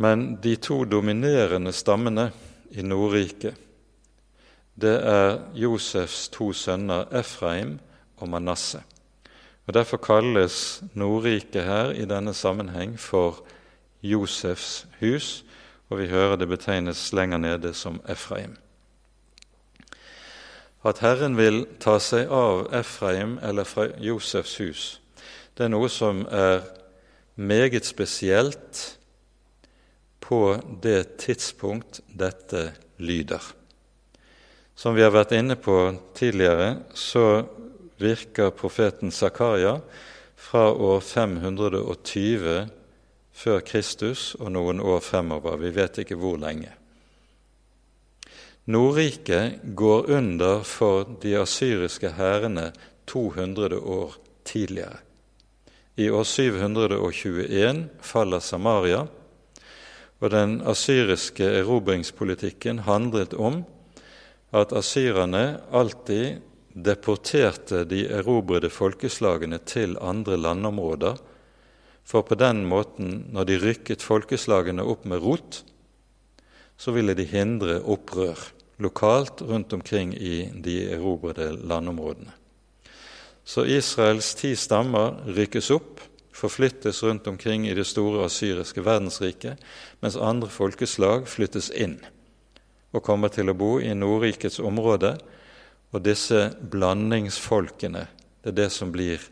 Men de to dominerende stammene i Nordriket, det er Josefs to sønner Efraim og Manasseh. Og Derfor kalles Nordriket her i denne sammenheng for Josefs hus, og vi hører det betegnes lenger nede som Efraim. At Herren vil ta seg av Efraim eller fra Josefs hus, det er noe som er meget spesielt på det tidspunkt dette lyder. Som vi har vært inne på tidligere, så virker profeten Zakaria fra år 520 før Kristus og noen år fremover. Vi vet ikke hvor lenge. Nordriket går under for de asyriske hærene 200 år tidligere. I år 721 faller Samaria, og den asyriske erobringspolitikken handlet om at asyrerne alltid deporterte de erobrede folkeslagene til andre landområder for på den måten, når de rykket folkeslagene opp med rot, så ville de hindre opprør lokalt rundt omkring i de erobrede landområdene. Så Israels ti stammer rykkes opp, forflyttes rundt omkring i det store asyriske verdensriket, mens andre folkeslag flyttes inn og kommer til å bo i Nordrikets område. Og disse blandingsfolkene, det er det som blir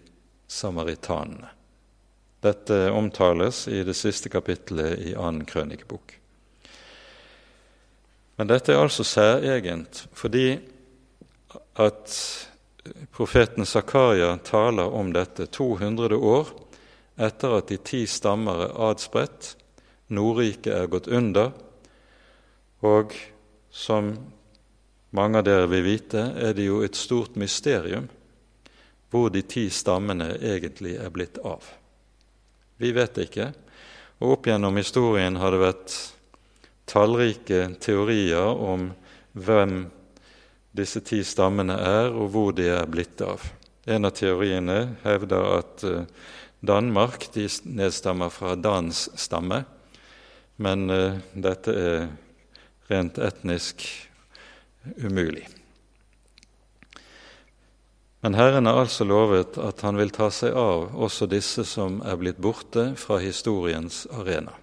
samaritanene. Dette omtales i det siste kapittelet i annen krønikebok. Men dette er altså særegent fordi at profeten Zakaria taler om dette 200 år etter at de ti stammer er adspredt, Nordriket er gått under, og som mange av dere vil vite, er det jo et stort mysterium hvor de ti stammene egentlig er blitt av. Vi vet ikke. Og opp gjennom historien har det vært tallrike teorier om hvem disse ti stammene er, og hvor de er blitt av. En av teoriene hevder at eh, Danmark de nedstammer fra Dans stamme, men uh, dette er rent etnisk umulig. Men Herren har altså lovet at han vil ta seg av også disse som er blitt borte fra historiens arena.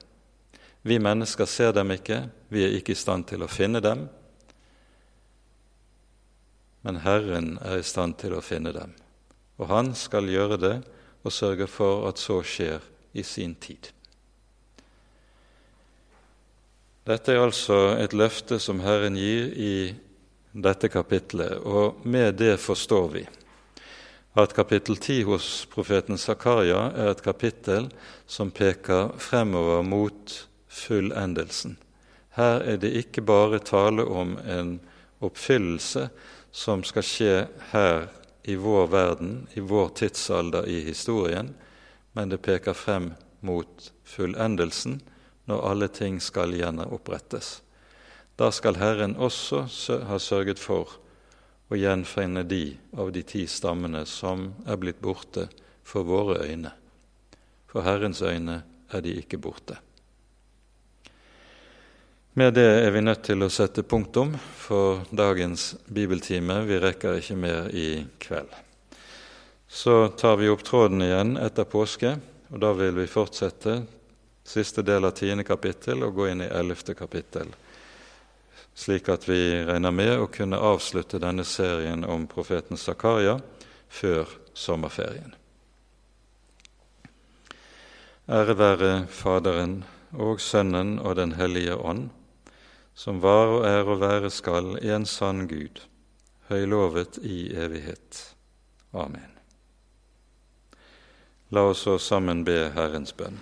Vi mennesker ser dem ikke, vi er ikke i stand til å finne dem, men Herren er i stand til å finne dem, og han skal gjøre det og sørge for at så skjer i sin tid. Dette er altså et løfte som Herren gir i dette kapitlet, og med det forstår vi at kapittel 10 hos profeten Zakaria er et kapittel som peker fremover mot fullendelsen. Her er det ikke bare tale om en oppfyllelse som skal skje her i vår verden, i vår tidsalder i historien, men det peker frem mot fullendelsen når alle ting skal gjenopprettes. Da skal Herren også ha sørget for å gjenfinne de av de ti stammene som er blitt borte for våre øyne. For Herrens øyne er de ikke borte. Med det er vi nødt til å sette punktum for dagens bibeltime. Vi rekker ikke mer i kveld. Så tar vi opp tråden igjen etter påske, og da vil vi fortsette siste del av tiende kapittel og gå inn i ellevte kapittel slik at vi regner med å kunne avslutte denne serien om profeten Zakaria før sommerferien. Ære være Faderen og Sønnen og Den hellige ånd, som var og er og være skal i en sann Gud, høylovet i evighet. Amen. La oss så sammen be Herrens bønn.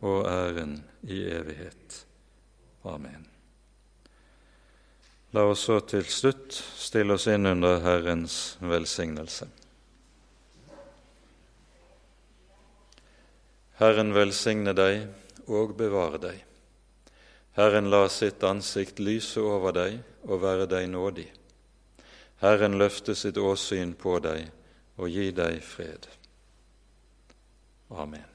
og æren i evighet. Amen. La oss så til slutt stille oss inn under Herrens velsignelse. Herren velsigne deg og bevare deg. Herren la sitt ansikt lyse over deg og være deg nådig. Herren løfte sitt åsyn på deg og gi deg fred. Amen.